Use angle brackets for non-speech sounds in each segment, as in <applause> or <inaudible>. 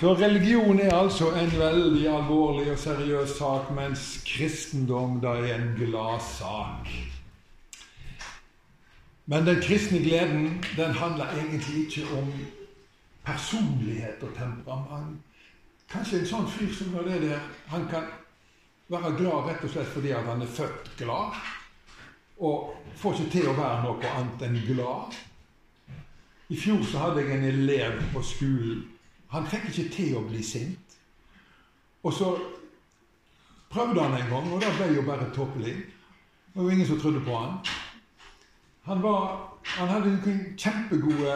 Så religion er altså en veldig alvorlig og seriøs sak, mens kristendom da er en gladsak. Men den kristne gleden den handler egentlig ikke om personlighet og temperament. Kanskje en sånn fyr som det der, han kan være glad rett og slett fordi han er født glad, og får ikke til å være noe annet enn glad. I fjor så hadde jeg en elev på skolen. Han fikk ikke til å bli sint. Og så prøvde han en gang, og da ble jo bare tåpelig. Det var jo ingen som trodde på han. Han, var, han hadde noen kjempegode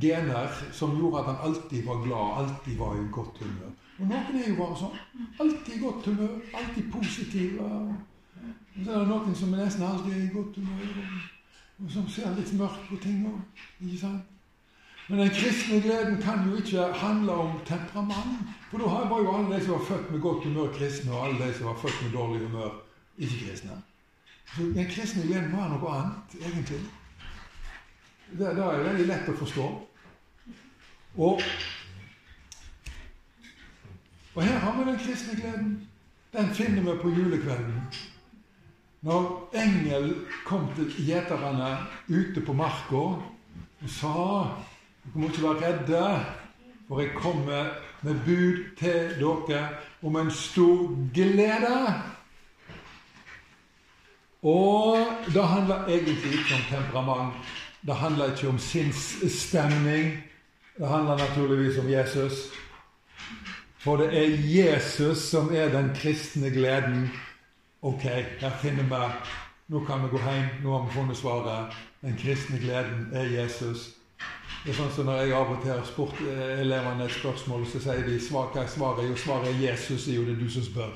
gener som gjorde at han alltid var glad, alltid var i godt humør. Og noen er jo bare sånn. Alltid i godt humør, alltid positive. Og så er det noen som nesten alltid er i godt humør, og som ser litt mørkt på ting. Sant? Men den kristne gleden kan jo ikke handle om temperament. For da var jo alle de som var født med godt humør, kristne, og alle de som var født med dårlig humør, ikke kristne. Så den kristne gleden var noe annet, egentlig. Det, det er veldig lett å forstå. Og, og her har vi den kristne gleden. Den finner vi på julekvelden. Når engel kom til gjeterne ute på marka og sa dere må ikke være redde, for jeg kommer med bud til dere om en stor glede. Og det handler egentlig ikke om temperament. Det handler ikke om sinnsstemning. Det handler naturligvis om Jesus. For det er Jesus som er den kristne gleden. Ok, her finner vi Nå kan vi gå hjem. Nå har vi funnet svaret. Den kristne gleden er Jesus. Det er sånn som Når jeg av og til har spurt elevene et spørsmål, så sier de hva er svaret? Jo, svaret er Jesus. er jo det du som spør.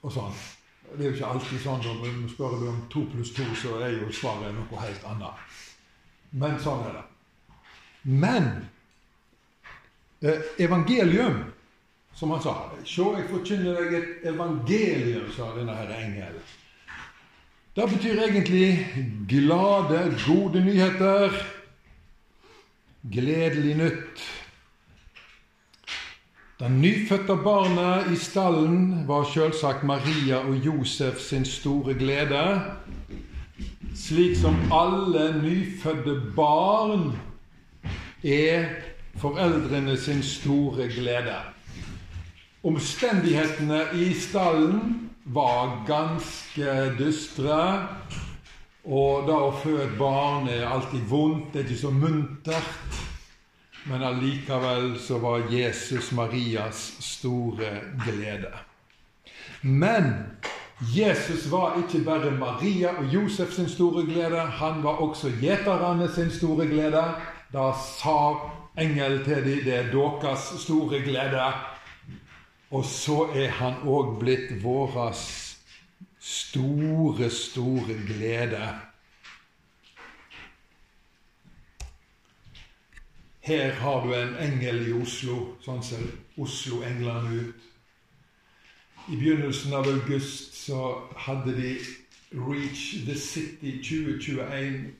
Og sånn. Det er jo ikke alltid sånn. Når du spør om to pluss to, så er jo svaret noe helt annet. Men sånn er det. Men eh, evangelium, som han sa Se, jeg forkynner deg et evangelium, sa denne her engelen. Det betyr egentlig glade, gode nyheter. Gledelig nytt. Det nyfødte barnet i stallen var selvsagt Maria og Josef sin store glede. Slik som alle nyfødte barn er foreldrene sin store glede. Omstendighetene i stallen var ganske dystre. Og det å føde barn er alltid vondt, det er ikke så muntert. Men allikevel så var Jesus Marias store glede. Men Jesus var ikke bare Maria og Josef sin store glede, han var også gjeterne sin store glede. Da sa engelen til dem det er deres store glede. Og så er han òg blitt vår store, store glede. Her har du en engel i Oslo, sånn ser Oslo-englene ut. I begynnelsen av august så hadde de Reach the City 2021.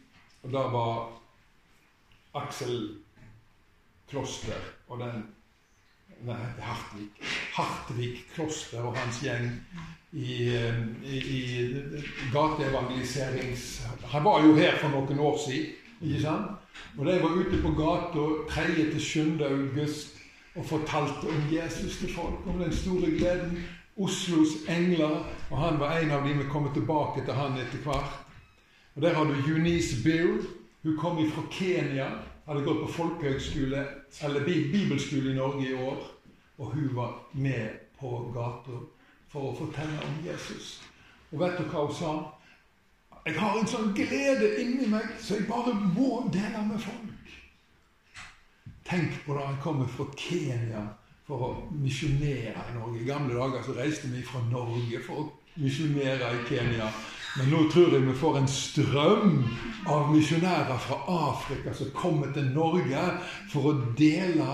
Og da var Aksel Kloster og den Nei, Hartvig. Hartvig Kloster og hans gjeng i, i, i gateevangeliserings... Han var jo her for noen år siden. ikke sant? Og de var ute på gata 3. til 7. august og fortalte om Jesus til folk, om den store gleden. Oslos engler, og han var en av de vi kommer tilbake til han etter hvert. Og Der har du Eunice Bill. Hun kom fra Kenya, hadde gått på folkehøgskole, eller bibelskole i Norge i år. Og hun var med på gata for å fortelle om Jesus. Og vet du hva hun sa? Jeg har en sånn glede inni meg så jeg bare må dele med folk. Tenk på da han kommer fra Kenya for å misjonere i Norge. I gamle dager så reiste vi fra Norge for å misjonere i Kenya. Men nå tror jeg vi får en strøm av misjonærer fra Afrika som kommer til Norge for å dele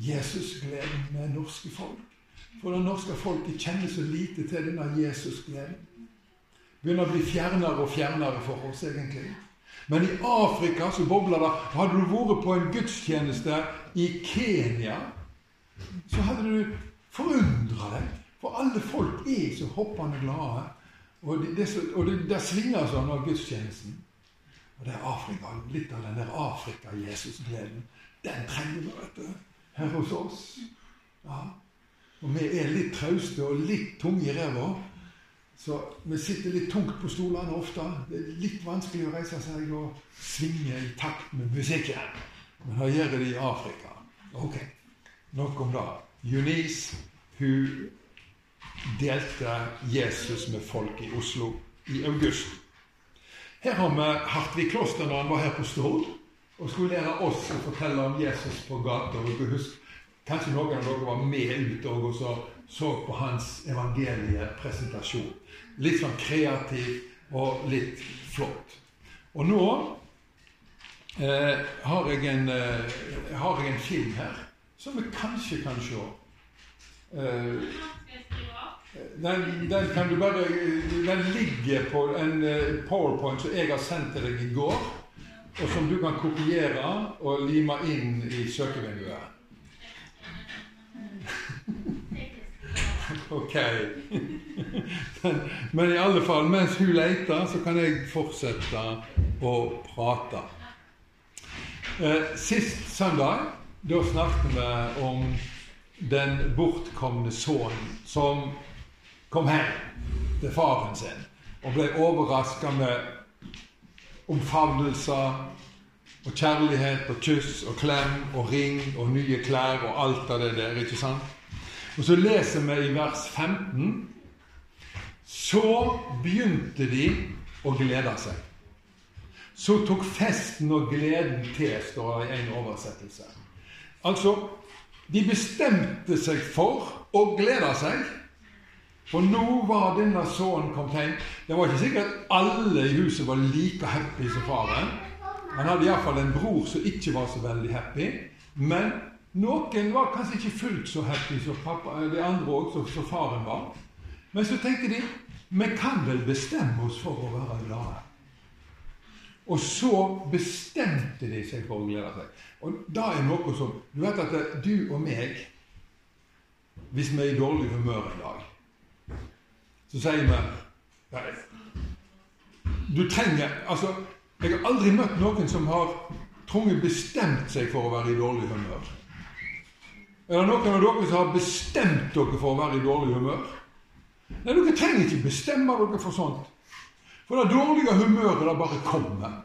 Jesusgleden med norske folk. For det norske folket kjenner så lite til denne Jesusgleden begynner å bli fjernere og fjernere for oss, egentlig. Men i Afrika så bobler det. Hadde du vært på en gudstjeneste i Kenya, så hadde du forundra deg. For alle folk er så hoppende glade. Og det, det, og det, det svinger sånn av gudstjenesten. Og det er Afrika, litt av den der Afrika-Jesus-gleden. Den trenger vi, vet du, her hos oss. Ja. Og vi er litt trauste og litt tunge i ræva. Så vi sitter litt tungt på stolene ofte. Det er litt vanskelig å reise seg og svinge i takt med musikken. Men her gjør det i Afrika. Ok, nok om det. Eunice hun delte Jesus med folk i Oslo i august. Her har vi Hartvig Kloster når han var her på Stord og skulle lære oss å fortelle om Jesus på gata. Kanskje noen av dere var med ut og så, så på hans evangeliepresentasjon. Litt sånn kreativ og litt flott. Og nå eh, har, jeg en, eh, har, jeg en, film her som vi kanskje kan se. Eh, den, den, kan du bare Den ligger på en eh, powerpoint som jeg har sendt til deg i går, og som du kan kopiere og lime inn i søkevinduet. Ok. Men i alle fall, mens hun leter, så kan jeg fortsette å prate. Eh, sist søndag da snakket vi om den bortkomne sønnen som kom hjem til faren sin og ble overraska med omfavnelser og kjærlighet og kyss og klem og ring og nye klær og alt av det der. ikke sant? Og så leser vi i vers 15 Så begynte de å glede seg. Så tok festen og gleden til, står det i en oversettelse. Altså, de bestemte seg for å glede seg for nå var denne sønnen kommet hjem. Det var ikke sikkert alle i huset var like happy som faren. Han hadde iallfall en bror som ikke var så veldig happy. Men noen var kanskje ikke fullt så happy som pappa, eh, de andre òg, som faren var. Men så tenkte de vi kan vel bestemme oss for å være glade. Og så bestemte de seg for å glede seg. Og da er noe som Du vet at du og meg, hvis vi er i dårlig humør en dag så sier vi Du trenger Altså, jeg har aldri møtt noen som har trunget bestemt seg for å være i dårlig humør. Er det noen av dere som har bestemt dere for å være i dårlig humør? Nei, dere trenger ikke bestemme dere for sånt. For det dårlige humøret det bare kommer.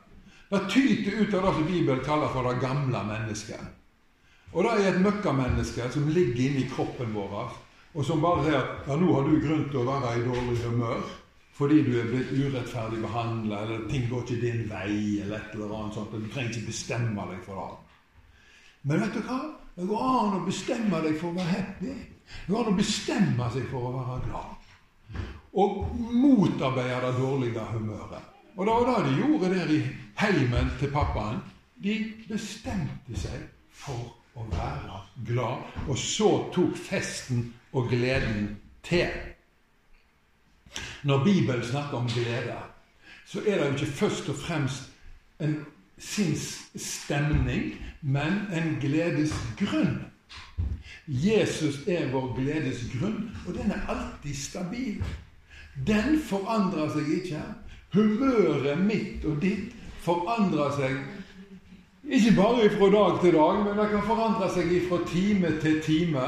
Det tyter ut av det som Bibelen kaller for det gamle mennesket. Og det er et møkkamenneske som ligger inni kroppen vår og som bare sier ja, nå har du grunn til å være i dårlig humør fordi du er blitt urettferdig behandla, eller ting går ikke din vei, eller et eller annet sånt. Du trenger ikke bestemme deg for det. Men vet du hva? Det går an å bestemme deg for å være happy. Det går an å bestemme seg for å være glad. Og motarbeide det dårlige humøret. Og det var det de gjorde der i heimen til pappaen. De bestemte seg for å være glad. Og så tok festen og gleden til. Når Bibelen snakker om glede, så er det jo ikke først og fremst en sinnsstemning, men en gledesgrunn. Jesus er vår gledesgrunn, og den er alltid stabil. Den forandrer seg ikke. Humøret mitt og ditt forandrer seg ikke bare fra dag til dag, men det kan forandre seg fra time til time.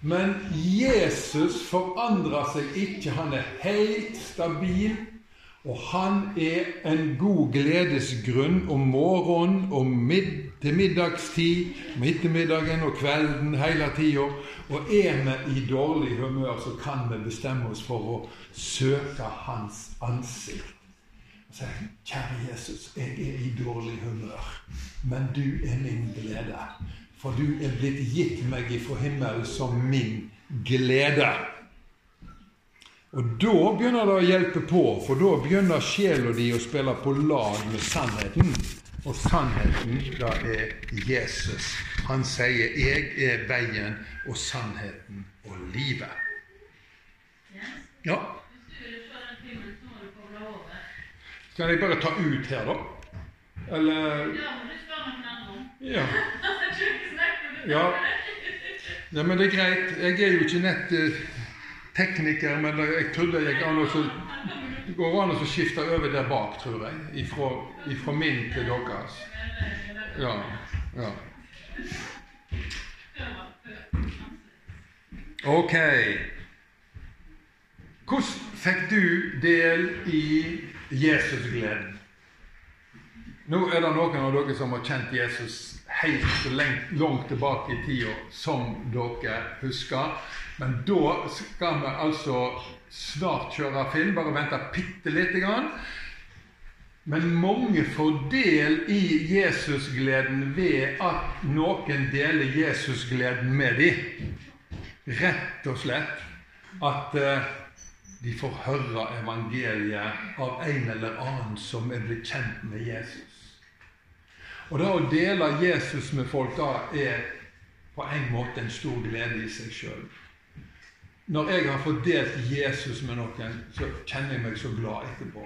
Men Jesus forandrer seg ikke. Han er helt stabil. Og han er en god gledesgrunn om morgenen, om mid til middagstid, om og kvelden, hele tida. Og er vi i dårlig humør, så kan vi bestemme oss for å søke Hans ansikt. Og si, 'Kjære Jesus, jeg er i dårlig humør, men du er min glede.' For du er blitt gitt meg ifra himmelen som min glede. Og da begynner det å hjelpe på, for da begynner sjela di å spille på lag med sannheten. Og sannheten, da er Jesus. Han sier 'Jeg er veien og sannheten og livet'. Ja. Skal jeg bare ta ut her, da? Eller Ja. <laughs> Ja. ja, men det er greit. Jeg er jo ikke nett tekniker, men jeg trodde jeg an å Det går an å skifte over der bak, tror jeg. Ifra, ifra min til deres. Ja. ja. Ok. Hvordan fikk du del i Jesusgleden? Nå er det noen av dere som har kjent Jesus helt så langt tilbake i tida som dere husker. Men da skal vi altså snart kjøre film. Bare vente bitte lite grann. Men mange får del i Jesusgleden ved at noen deler Jesusgleden med dem. Rett og slett at uh, de får høre evangeliet av en eller annen som er blitt kjent med Jesus. Og det å dele Jesus med folk da er på en måte en stor glede i seg sjøl. Når jeg har fått delt Jesus med noen, så kjenner jeg meg så glad etterpå.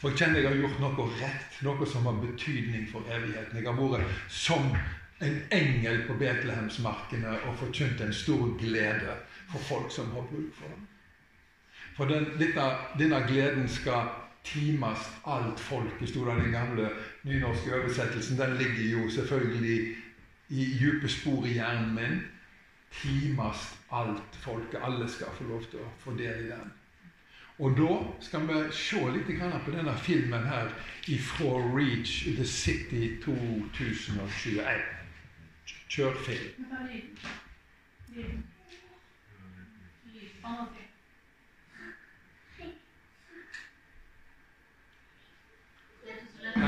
For jeg kjenner jeg har gjort noe rett, noe som har betydning for evigheten. Jeg har vært som en engel på Betlehemsmarkene og forkynt en stor glede for folk som har bruk for den. For denne gleden skal timast alt folket, sto det i den gamle nynorske oversettelsen. Den ligger jo selvfølgelig i dype spor i hjernen min. Timast alt folket. Alle skal få lov til å få del i den. Og da skal vi se litt på denne filmen her ifra Reach the City 2021. Kjør film.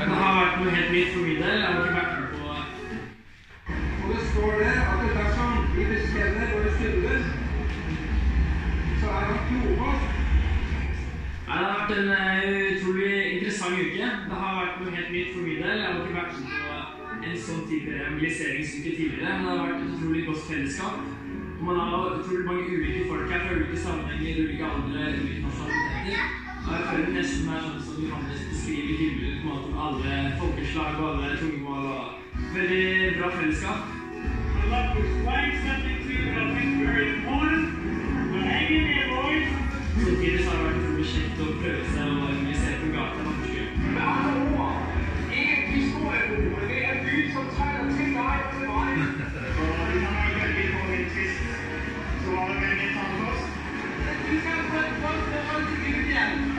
Det har vært noe helt nytt for min del. Jeg har ikke vært med på Og det står det at dersom vi bekjenner våre synder, så er han trofast. Det har vært en uh, utrolig interessant uke. Det har vært noe helt nytt for min del. Jeg har ikke vært med på en sånn type evangeliseringsuke tidligere, men det har vært et utrolig godt fellesskap. Og man har utrolig mange ulike folk her fra ulike sammenhenger, ulike aldre, ulike nasjonaliteter. Og jeg føler nesten mer er sånn som Johannes beskriver himmelen på en måte med alle folkeslag og alle tungemål. og Veldig bra fellesskap. Samtidig så har det vært utrolig kjekt å prøve seg å evangelisere på gata. Med andre ord, ikke historieboka. Det er Gud som taler til deg og til meg. Du skal få et godt forhold til Gud igjen.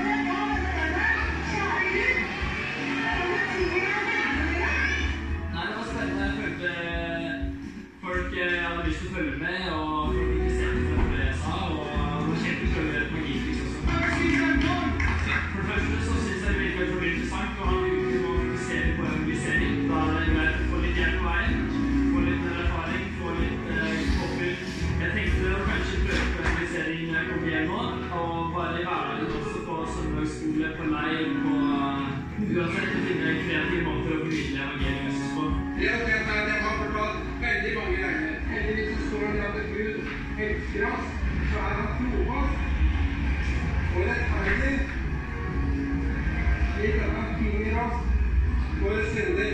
Elsker oss, så er han trofast og rettferdig. Slik at han tilgir oss våre synder.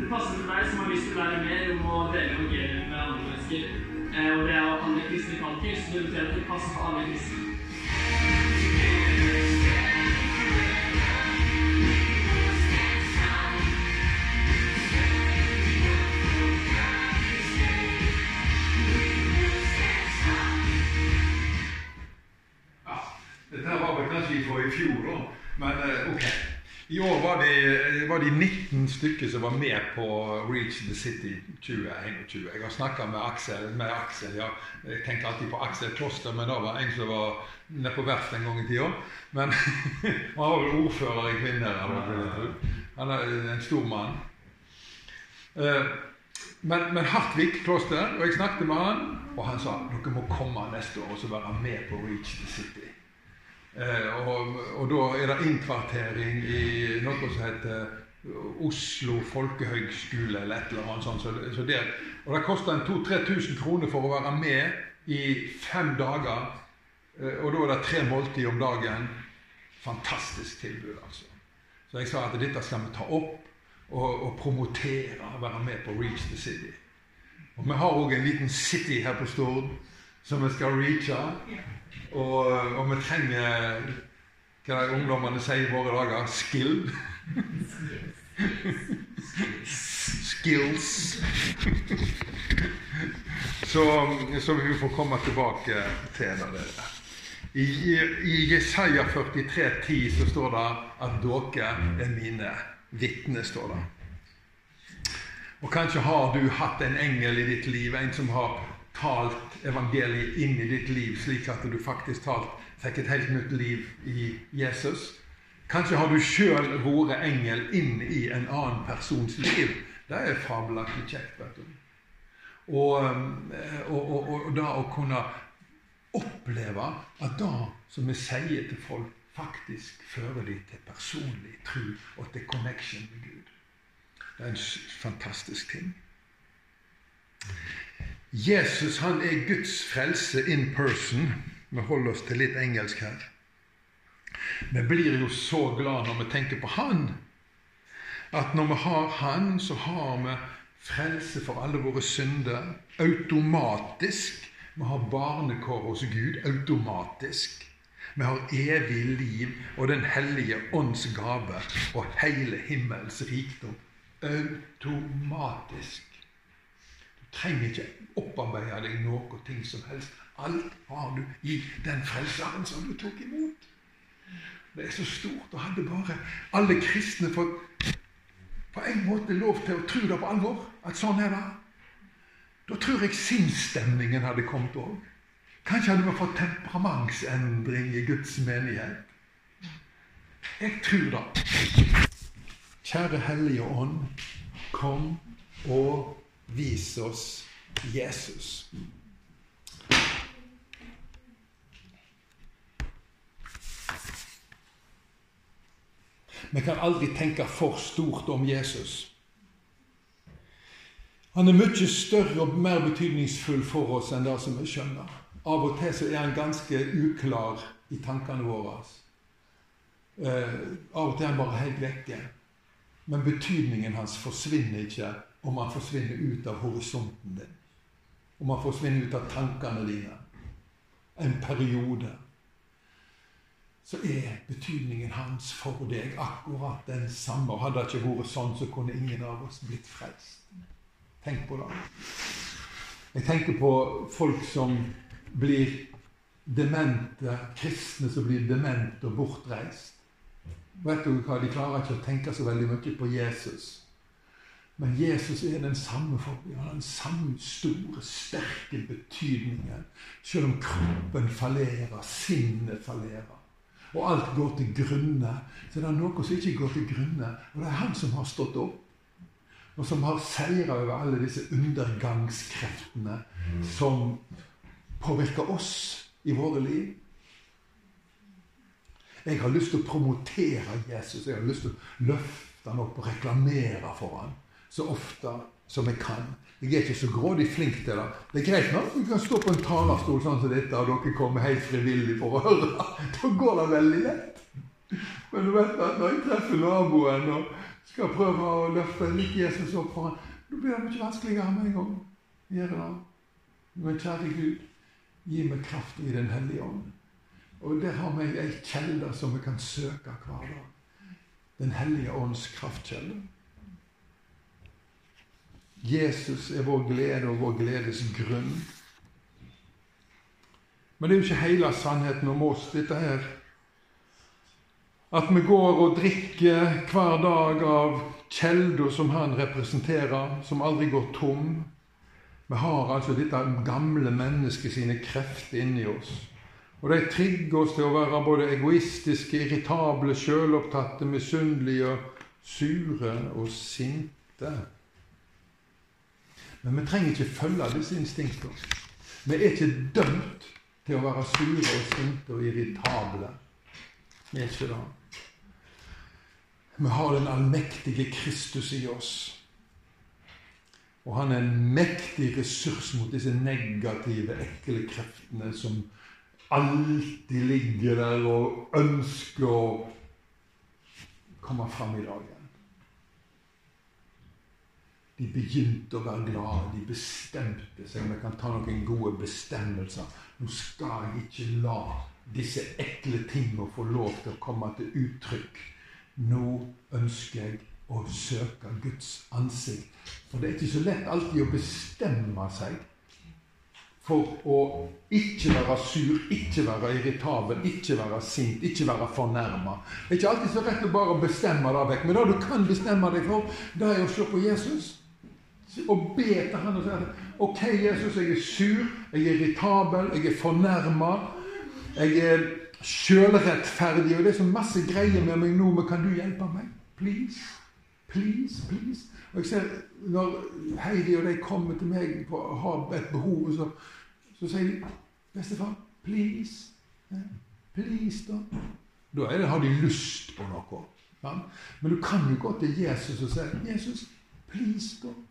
Det passer til deg som har lyst til å lære mer om å dele evangeliet med andre mennesker. Eh, og det er alle kristne kalker, så det betyr at det passer for alle kristne. 19 stykker som var med på Reach the City 2021. Jeg har snakka med Aksel. Med Aksel ja. Jeg tenker alltid på Aksel Kloster, men det var en som var nede på verft en gang i tida. Men <laughs> han var vel ordfører i Kvinnherad. Han er en stor mann. Eh, Men, men Hartvig Kloster, og jeg snakket med han, og han sa dere må komme neste år og så være med på Reach the City. Eh, og, og da er det innkvartering i noe som heter Oslo folkehøgskole eller et eller annet sånt. Så, så der, og det koster en 2000-3000 kroner for å være med i fem dager. Eh, og da er det tre måltider om dagen. Fantastisk tilbud, altså. Så jeg sa at dette skal vi ta opp. og, og promotere og være med på Reach the City. Og Vi har òg en liten city her på Stord som vi skal reache. Og, og vi trenger hva de ungdommene sier i våre dager skill. Skills. så, så vi får komme tilbake til det. I, i Jesaja 43, 10 så står det at dere er mine vitner. står det. Og Kanskje har du hatt en engel i ditt liv, en som har talt evangeliet inn i ditt liv, slik at du faktisk talt fikk et helt nytt liv i Jesus. Kanskje har du sjøl vært engel inn i en annen persons liv. Det er fabelaktig kjekt. vet du. Og, eh, og, og, og da å kunne oppleve at det som vi sier til folk, faktisk fører dem til personlig tro og til connection med Gud. Det er en fantastisk ting. Jesus han er Guds frelse in person. Vi holder oss til litt engelsk her. Vi blir jo så glad når vi tenker på Han, at når vi har Han, så har vi frelse for alle våre synder automatisk. Vi har barnekår hos Gud automatisk. Vi har evig liv og Den hellige ånds gave og hele himmels rikdom automatisk. Du trenger ikke opparbeide deg noe ting som helst. Alt har du i den frelseren som du tok imot. Det er så stort. Og hadde bare alle kristne fått på en måte lov til å tro det på alvor, at sånn er det, da tror jeg sinnsstemningen hadde kommet òg. Kanskje hadde vi fått temperamentsendring i Guds menighet. Jeg tror det. Kjære Hellige Ånd, kom og vis oss Jesus. Vi kan aldri tenke for stort om Jesus. Han er mye større og mer betydningsfull for oss enn det som vi skjønner. Av og til så er han ganske uklar i tankene våre. Eh, av og til er han bare helt vekke. Men betydningen hans forsvinner ikke om han forsvinner ut av horisonten din. Om han forsvinner ut av tankene dine. En periode så er betydningen hans for deg akkurat den samme. Hadde det ikke vært sånn, så kunne ingen av oss blitt frelst. Tenk på det. Jeg tenker på folk som blir demente, kristne som blir demente og bortreist. Vet du hva, De klarer ikke å tenke så veldig mye på Jesus. Men Jesus er den samme forbi. Han har den samme store, sterke betydningen. Selv om kroppen fallerer, sinnet fallerer og alt går til grunne, så det er noe som ikke går til grunne. Og det er han som har stått opp, og som har seira over alle disse undergangskreftene som påvirker oss i våre liv. Jeg har lyst til å promotere Jesus. Jeg har lyst til å løfte han opp og reklamere for han så ofte som jeg kan. Jeg er ikke så grådig flink til det. Det er greit nok vi kan stå på en talerstol sånn som dette, og dere kommer helt frivillig for å høre. <laughs> Da går det veldig lett. Men du vet at når jeg treffer naboen og skal prøve å løfte litt Jesus opp for ham, da blir det mye vanskeligere med en gang. Gjør det. Men kjære Gud, gi meg kraft i Den hellige ånd. Og der har vi ei kjelde som vi kan søke hver dag. Den hellige ånds kraftkjelde. Jesus er vår glede og vår gledes grunn. Men det er jo ikke hele sannheten om oss, dette her. At vi går og drikker hver dag av kjelder som han representerer, som aldri går tom. Vi har altså dette gamle mennesket sine krefter inni oss. Og de trigger oss til å være både egoistiske, irritable, sjølopptatte, misunnelige, sure og sinte. Men vi trenger ikke følge disse instinktene. Vi er ikke dømt til å være sure og sinte og irritable. Vi er ikke det. Vi har den allmektige Kristus i oss. Og han er en mektig ressurs mot disse negative, ekle kreftene som alltid ligger der og ønsker å komme fram i dagen. De begynte å være glade. De bestemte seg. Vi kan ta noen gode bestemmelser. Nå skal jeg ikke la disse ekle tingene få lov til å komme til uttrykk. Nå ønsker jeg å søke Guds ansikt. For det er ikke så lett alltid å bestemme seg for å ikke være sur, ikke være irritabel, ikke være sint, ikke være fornærma. Det er ikke alltid så rett å bare bestemme det vekk. Men det du kan bestemme deg for, det er å se på Jesus. Og be til han og si OK, Jesus, jeg er sur, jeg er irritabel, jeg er fornærma. Jeg er sjølrettferdig, og det er så masse greier med meg nå, men kan du hjelpe meg? Please? Please, please? Og jeg ser Når Heidi og de kommer til meg og har et behov, så, så sier de 'Bestefar, please.' Please, da. Da det, har de lyst på noe. Ja? Men du kan jo gå til Jesus og si 'Jesus, please, da'.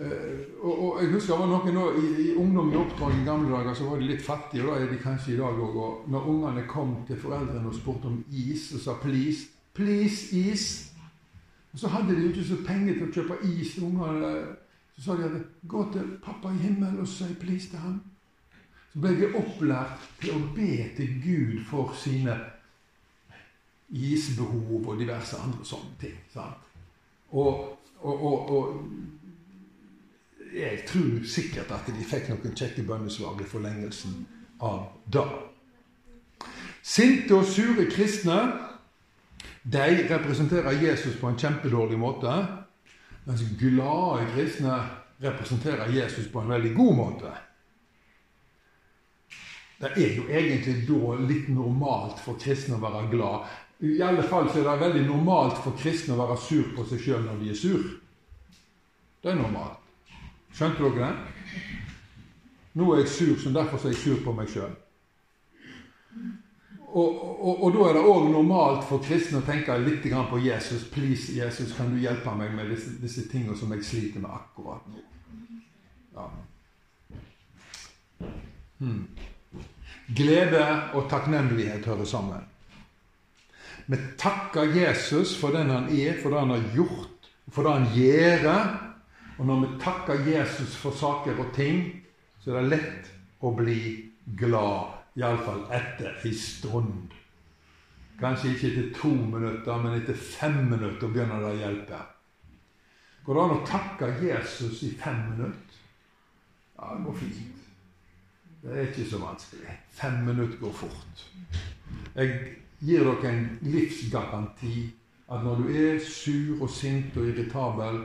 Uh, og, og, Jeg husker det var noen nå, i, i ungdom i oppdrag i gamle dager så var de litt fattige. og Da er de kanskje i dag òg. Når ungene kom til foreldrene og spurte om is, og sa 'please', 'please, is', og Så hadde de jo ikke så penger til å kjøpe is til ungene. Så sa de at 'gå til pappa i himmelen og si 'please' til ham'. Så ble de opplært til å be til Gud for sine isbehov og diverse andre sånne ting. Sant? Og, og, og, og jeg tror sikkert at de fikk noen kjekke bønnesvar i forlengelsen av det. Sinte og sure kristne de representerer Jesus på en kjempedårlig måte, mens glade kristne representerer Jesus på en veldig god måte. Det er jo egentlig da litt normalt for kristne å være glad. I alle fall så er det veldig normalt for kristne å være sur på seg sjøl når de er sur. Det er normalt. Skjønte dere det? Nå er jeg sur, så derfor er jeg sur på meg sjøl. Og, og, og, da er det òg normalt for kristne å tenke litt på Jesus. Please, Jesus, kan du hjelpe meg med disse, disse tingene som jeg sliter med akkurat nå? Ja. Hmm. Glede og takknemlighet hører sammen. Vi takker Jesus for den han er, for det han har gjort, for det han gjør. Og når vi takker Jesus for saker og ting, så er det lett å bli glad Iallfall etter ei stund. Kanskje ikke etter to minutter, men etter fem minutter begynner det å hjelpe. Går det an å takke Jesus i fem minutter? Ja, det går fint. Det er ikke så vanskelig. Fem minutter går fort. Jeg gir dere en livsgaranti at når du er sur og sint og irritabel,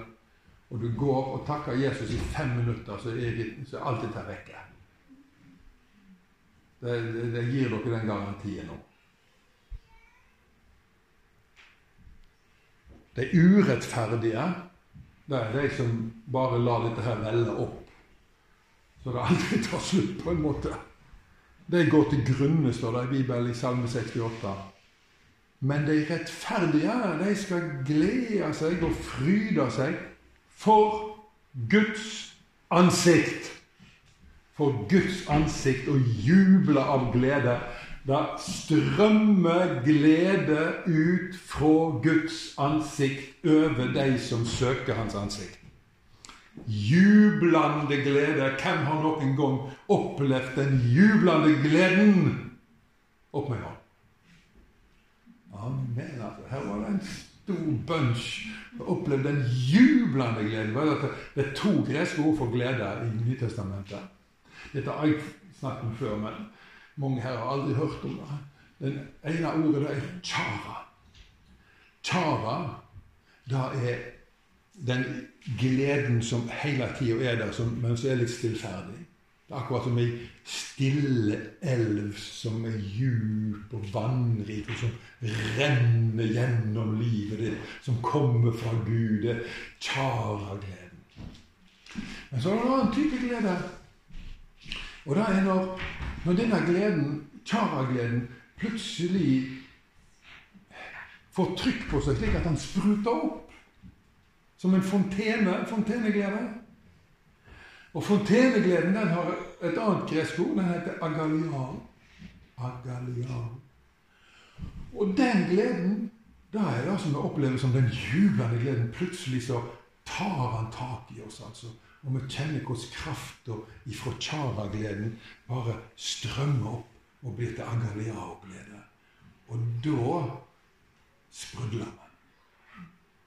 og du går og takker Jesus i fem minutter, så er, så er alt dette vekke. Det, det, det gir dere den garantien nå. De urettferdige, det er de som bare lar dette her velle opp, så det aldri tar slutt, på en måte. De går til grunne, står det i Bibelen i Salme 68. Men de rettferdige, de skal glede seg og fryde seg for Guds ansikt for Guds ansikt og juble av glede. Da strømmer glede ut fra Guds ansikt over de som søker Hans ansikt. Jublende glede. Hvem har noen gang opplevd den jublende gleden? Opp med hånden. Amen. Altså. Her var det en stor bunch som opplevde den jublende gleden. Det er to greske ord for glede i Nytestamentet. Dette har jeg snakket om før, men mange her har aldri hørt om det. Den ene ordet det er chara. Chara, det er den gleden som hele tida er der, som, men som er litt stillferdig. Det er akkurat som ei stille elv som er djup og vannrik, og som renner gjennom livet ditt, som kommer fra Gud. Det chara-gleden. Men så er det en annen type glede og det er når, når denne gleden, tjara-gleden, plutselig får trykk på seg slik at den spruter opp. Som en fontene, fonteneglede. Og fontenegleden den har et annet gresk ord. Den heter agalian. Agalian. Og den gleden, Da er det som vi opplever som den jublende gleden. Plutselig så tar han tak i oss, altså. Og vi kjenner hvordan krafta ifra Chara-gleden bare strømmer opp og blir til Agalia-glede. Og da sprudler vi.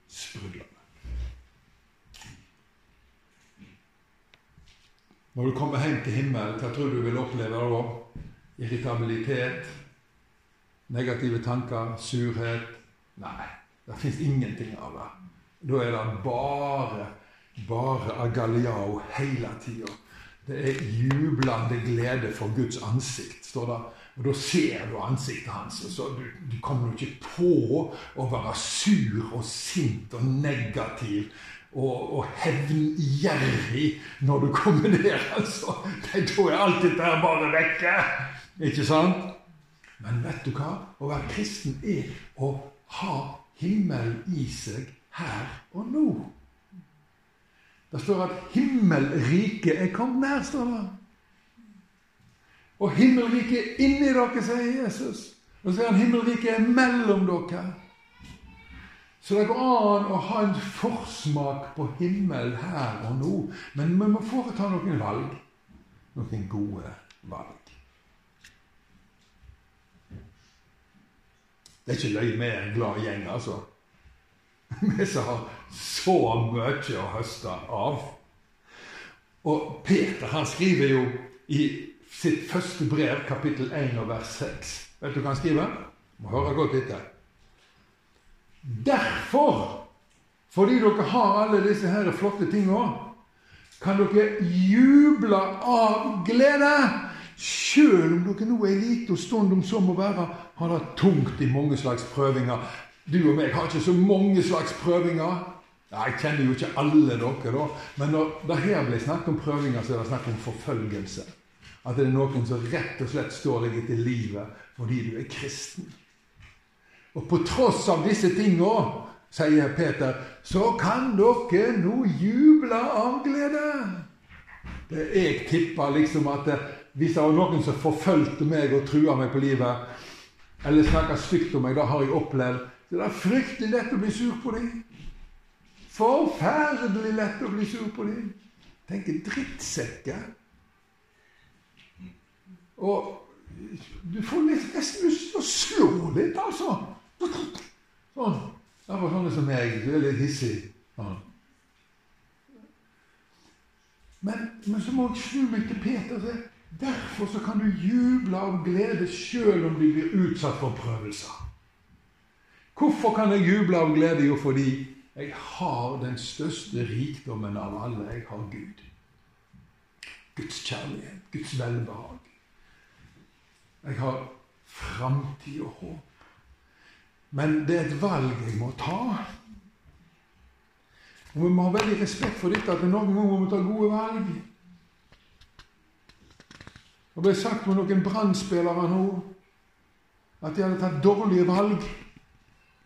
Sprudler vi. Når du kommer hjem til himmelen, hva tror du vil oppleve da? Irritabilitet? Negative tanker? Surhet? Nei, det fins ingenting av det. Da er det bare, bare agaliao hele tida. Det er jublende glede for Guds ansikt, står det. Og Da ser du ansiktet hans. så du, du kommer jo ikke på å være sur og sint og negativ og, og hevngjerrig når du kommer ned. altså. Da er alt dette her bare vekke. Ikke sant? Men vet du hva? Å være kristen er å ha himmelen i seg her og nå. Det står at himmelriket er kommet nær. står det. Og himmelriket er inni dere, sier Jesus. Og så er han himmelriket er mellom dere. Så det går an å ha en forsmak på himmel her og nå. Men vi må foreta noen valg. Noen gode valg. Det er ikke løye med en glad gjeng, altså. <laughs> Vi som har så mye å høste av. Og Peter han skriver jo i sitt første brev, kapittel 1 og vers 6. Vet du hva han skriver? Må høre godt etter. Derfor, fordi dere har alle disse her flotte tingene, kan dere juble av glede. Sjøl om dere nå er en liten stund om så må være, har det tungt i mange slags prøvinger. Du og meg har ikke så mange slags prøvinger. Jeg kjenner jo ikke alle dere, da. Men når det her blir snakk om prøvinger, så er det snakk om forfølgelse. At det er noen som rett og slett står deg etter livet fordi du er kristen. Og på tross av disse tinga, sier Peter, så kan dere nå juble av glede. Det jeg tipper liksom at hvis det var noen som forfulgte meg og trua meg på livet, eller snakka stygt om meg, da har jeg opplevd så det er fryktelig lett å bli sur på dem. Forferdelig lett å bli sur på dem. Tenker drittsekker. Og du får nesten lyst til å slå litt, altså. Sånn. Det var sånne som meg. Du er litt hissig. Sånn. Men, men, så må jeg snu meg til Peter og si derfor så kan du juble av glede sjøl om du blir utsatt for prøvelser. Hvorfor kan jeg juble av glede? Jo, fordi jeg har den største rikdommen av alle. Jeg har Gud. Guds kjærlighet, Guds velbehag. Jeg har framtid og håp. Men det er et valg jeg må ta. Og Vi må ha veldig respekt for dette, at noen ganger må vi ta gode valg. Det ble sagt med noen brannspillere nå at de hadde tatt dårlige valg.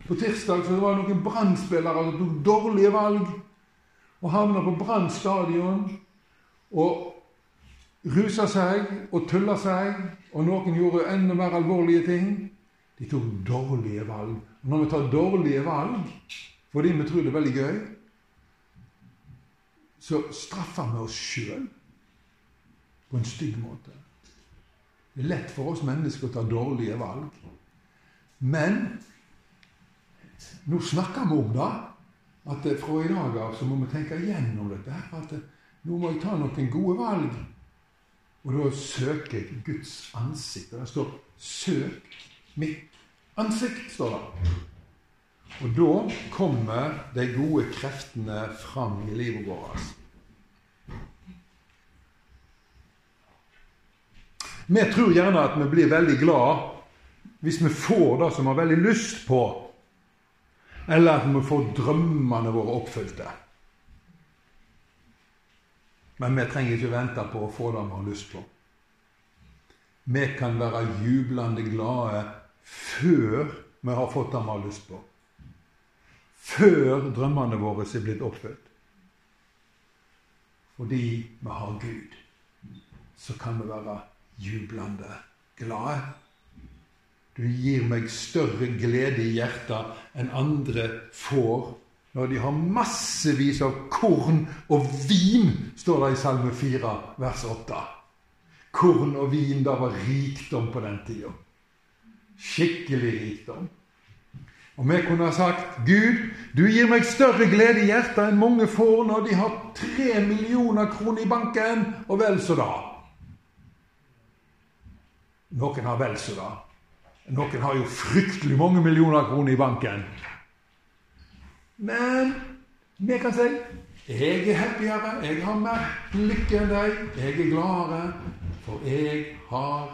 På tirsdag så var det noen brannspillere som tok dårlige valg og havna på Brann stadion og rusa seg og tulla seg, og noen gjorde enda mer alvorlige ting. De tok dårlige valg. Og når vi tar dårlige valg fordi vi tror det er veldig gøy, så straffer vi oss sjøl på en stygg måte. Det er lett for oss mennesker å ta dårlige valg. Men nå snakker vi om det. At fra i dag av så må vi tenke igjennom dette. At nå må jeg ta noen gode valg. Og da søker jeg Guds ansikt. Det står 'søk mitt ansikt', står det. Og da kommer de gode kreftene fram i livet vårt. Vi tror gjerne at vi blir veldig glad hvis vi får det som vi har veldig lyst på, eller at vi får drømmene våre oppfylte. Men vi trenger ikke vente på å få det vi har lyst på. Vi kan være jublende glade før vi har fått det vi har lyst på. Før drømmene våre er blitt oppfylt. Fordi vi har Gud, så kan vi være jublende glade. du gir meg større glede i hjertet enn andre får når de har massevis av korn og vin, står det i Salme 4, vers 8. Korn og vin, det var rikdom på den tida. Skikkelig rikdom. Og vi kunne ha sagt Gud, du gir meg større glede i hjertet enn mange får når de har tre millioner kroner i banken, og vel så da. Noen har vel så da. Noen har jo fryktelig mange millioner kroner i banken. Men vi kan si jeg er happyere, jeg har mer lykke enn deg, jeg er gladere, for jeg har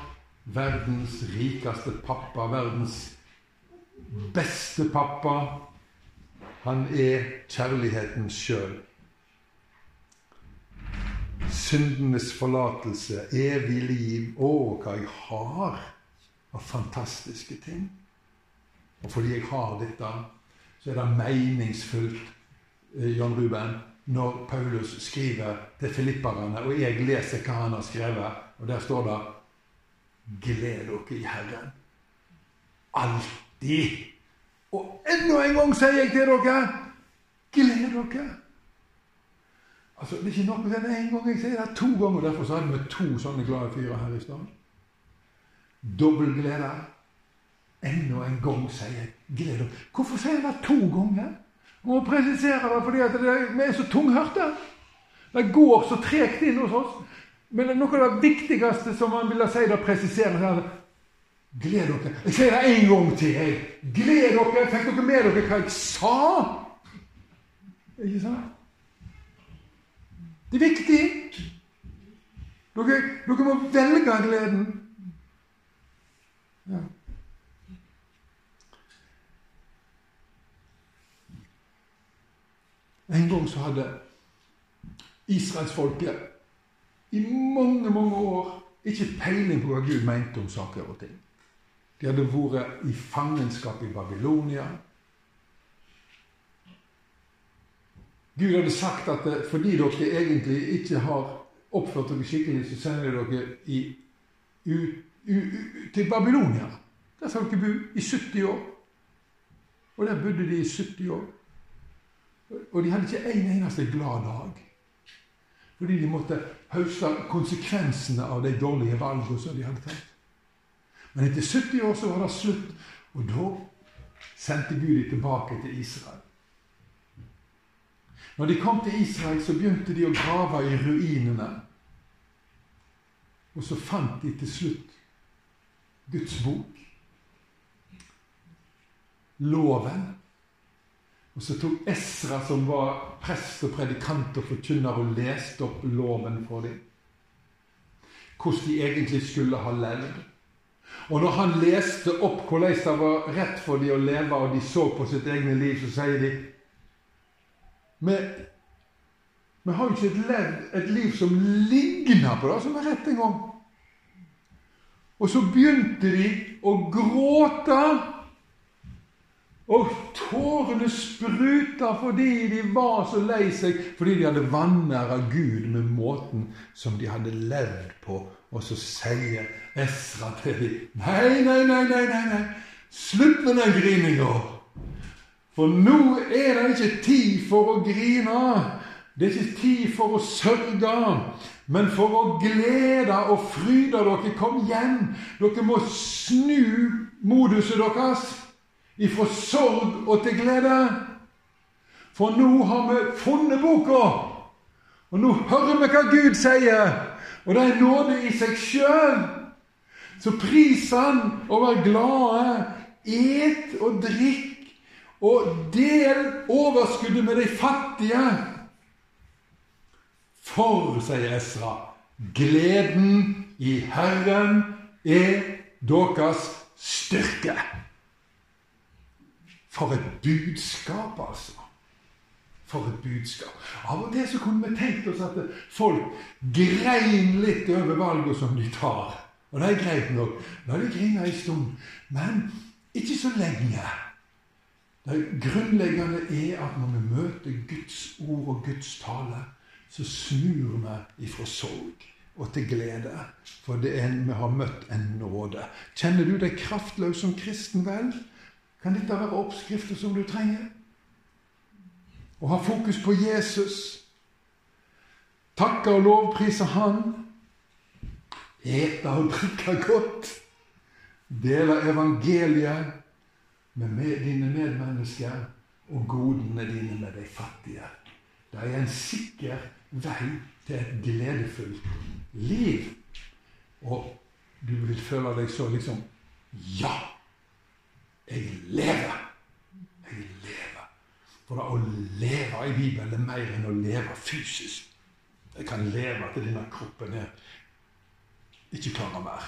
verdens rikeste pappa, verdens beste pappa. Han er kjærligheten sjøl. Syndenes forlatelse, evig liv. Å, hva jeg har av fantastiske ting. Og fordi jeg har dette, så er det meningsfullt, John Ruben, når Paulus skriver til filipperne, og jeg leser hva han har skrevet, og der står det Gled dere i Herren. Alltid. Og enda en gang sier jeg til dere gled dere. Altså, Det er ikke nok med en gang, jeg sier det to ganger. Derfor så hadde vi to sånne glade fyrer her i stad. Dobbel glede. Enda en gang sier jeg gled dere. Hvorfor sier jeg det to ganger? Jeg må presisere det fordi at det, vi er så tunghørte. Det går så tregt inn hos oss. Men noe av det viktigste som han ville si, det presisere, er Gled dere. Jeg sier det en gang til. jeg. Gled dere. Fikk dere med dere hva jeg sa? Ikke sant? Det er viktig. Dere, dere må velge gleden. Ja. En gang så hadde israelsfolket i mange, mange år ikke peiling på hva Gud mente om saker og ting. De hadde vært i fangenskap i Babylonia. Gud hadde sagt at fordi dere egentlig ikke har oppført dere skikkelig, så sender dere i, u, u, u, til Babylonia. Der skal dere bo i 70 år. Og der bodde de i 70 år. Og de hadde ikke en eneste glad dag. Fordi de måtte høste konsekvensene av de dårlige valgene som de hadde tatt. Men etter 70 år så var det slutt, og da sendte Gud dem tilbake til Israel. Når de kom til Israel, så begynte de å grave i ruinene. Og så fant de til slutt Guds bok, loven. Og så tok Esra, som var prest og predikant og forkynner, og leste opp loven for dem. Hvordan de egentlig skulle ha levd. Og når han leste opp hvordan det var rett for dem å leve, og de så på sitt egne liv, så sier de Vi, vi har jo ikke et, levd, et liv som ligner på det som er rett engang. Og så begynte de å gråte. Og tårene spruta fordi de var så lei seg, fordi de hadde vanæra Gud med måten som de hadde levd på. Og så sier Esra til dem Nei, nei, nei, nei, nei, nei. slutt med den grininga. For nå er det ikke tid for å grine. Det er ikke tid for å sørge, men for å glede og fryde dere. Kom hjem! Dere må snu moduset deres ifra sorg og til glede. For nå har vi funnet boka, og nå hører vi hva Gud sier. Og det er nåde i seg sjøl. Så pris Han og vær glade. Et og drikk, og del overskuddet med de fattige. For, sier Esra, gleden i Herren er deres styrke. For et budskap, altså. For et budskap. Av og til så kunne vi tenkt oss at folk grein litt over valgene som de tar. Og det er greit nok. La de grine en stund. Men ikke så lenge. Det grunnleggende er at når vi møter Guds ord og Guds tale, så snur vi ifra sorg og til glede. For det er en, vi har møtt en nåde. Kjenner du deg kraftløs som kristen vel? Kan dette være oppskrifter som du trenger? Å ha fokus på Jesus. Takke og lovprise Han. Ete og drikke godt. Dele evangeliet med, dine medmennesker og godene dine med de fattige. Det er en sikker vei til et gledefullt liv. Og du vil føle deg så liksom Ja! Jeg lever! Jeg lever. For å leve i Bibelen er mer enn å leve fysisk. Jeg kan leve til denne kroppen her ikke klarer mer.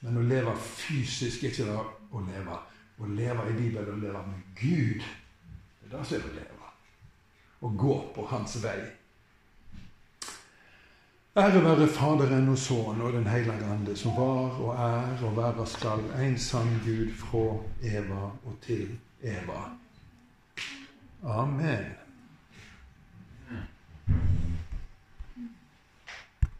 Men å leve fysisk er ikke det å leve. Å leve i Bibelen og leve med Gud, det er det som er å leve. Å gå på Hans vei. Ære være Faderen og Sønnen og Den hellige ande, som var og er og være skal, en sann Gud fra Eva og til Eva. Amen.